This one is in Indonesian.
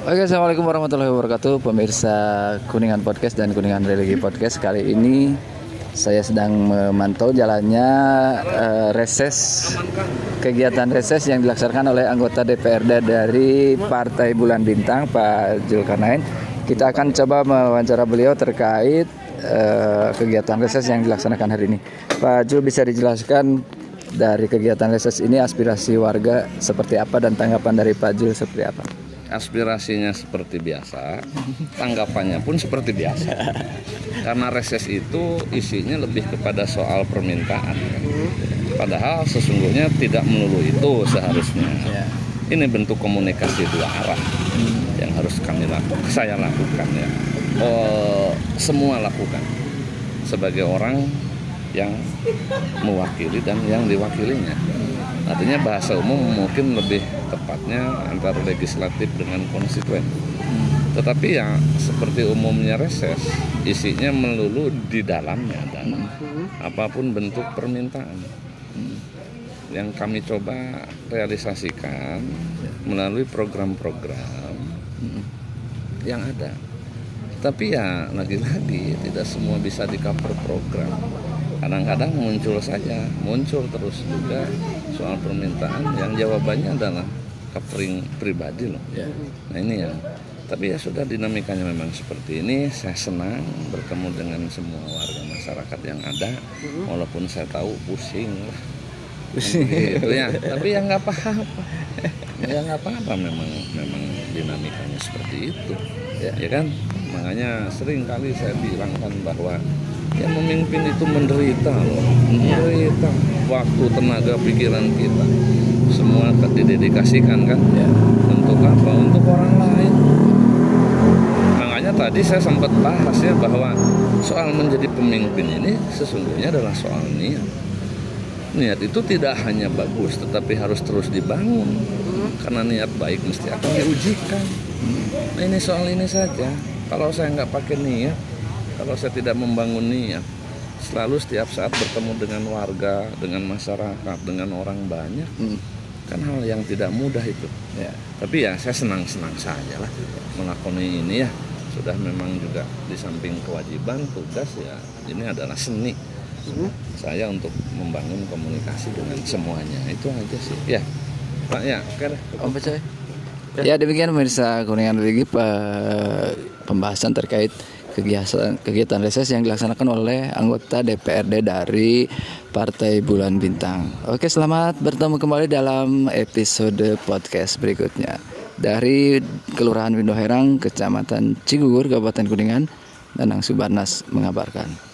Oke, assalamualaikum warahmatullahi wabarakatuh, pemirsa Kuningan Podcast dan Kuningan Religi Podcast. Kali ini saya sedang memantau jalannya uh, reses kegiatan reses yang dilaksanakan oleh anggota DPRD dari Partai Bulan Bintang, Pak Julkarnain. Kita akan coba mewawancara beliau terkait uh, kegiatan reses yang dilaksanakan hari ini. Pak Jul bisa dijelaskan dari kegiatan reses ini aspirasi warga seperti apa dan tanggapan dari Pak Jul seperti apa? Aspirasinya seperti biasa, tanggapannya pun seperti biasa. Karena reses itu isinya lebih kepada soal permintaan. Padahal sesungguhnya tidak melulu itu seharusnya. Ya. Ini bentuk komunikasi dua arah yang harus kami lakukan, saya lakukan ya. Oh, semua lakukan sebagai orang yang mewakili dan yang diwakilinya. Artinya bahasa umum mungkin lebih tepatnya antara legislatif dengan konstituen. Hmm. Tetapi ya seperti umumnya reses, isinya melulu di dalamnya dan hmm. apa pun bentuk permintaan. Hmm. Yang kami coba realisasikan melalui program-program hmm. yang ada. Tapi ya lagi-lagi tidak semua bisa di cover program kadang-kadang muncul saja muncul terus juga soal permintaan yang jawabannya adalah covering pribadi loh. Ya. nah ini yang tapi ya sudah dinamikanya memang seperti ini. Saya senang bertemu dengan semua warga masyarakat yang ada. Walaupun saya tahu pusing. Lah pusing. Gitu ya. Tapi ya nggak apa-apa ya nggak apa-apa memang memang dinamikanya seperti itu. Ya, ya kan? Makanya sering kali saya bilangkan bahwa yang memimpin itu menderita loh. Menderita. Waktu tenaga pikiran kita. Semua didedikasikan kan? Ya. untuk apa? Untuk orang lain. Makanya tadi saya sempat bahas ya bahwa soal menjadi pemimpin ini sesungguhnya adalah soal niat. Niat itu tidak hanya bagus tetapi harus terus dibangun. Karena niat baik mesti akan diujikan. Nah ini soal ini saja. Kalau saya nggak pakai niat kalau saya tidak membangun niat selalu setiap saat bertemu dengan warga dengan masyarakat dengan orang banyak hmm. kan hal yang tidak mudah itu ya. tapi ya saya senang senang saja lah melakoni ini ya sudah memang juga di samping kewajiban tugas ya ini adalah seni hmm. saya untuk membangun komunikasi dengan semuanya itu aja sih ya pak ya oke om percaya ya demikian pemirsa kuningan lagi pembahasan terkait kegiatan kegiatan reses yang dilaksanakan oleh anggota DPRD dari Partai Bulan Bintang. Oke, selamat bertemu kembali dalam episode podcast berikutnya. Dari Kelurahan Windoherang, Kecamatan Cigugur, Kabupaten Kuningan, Danang Subarnas mengabarkan.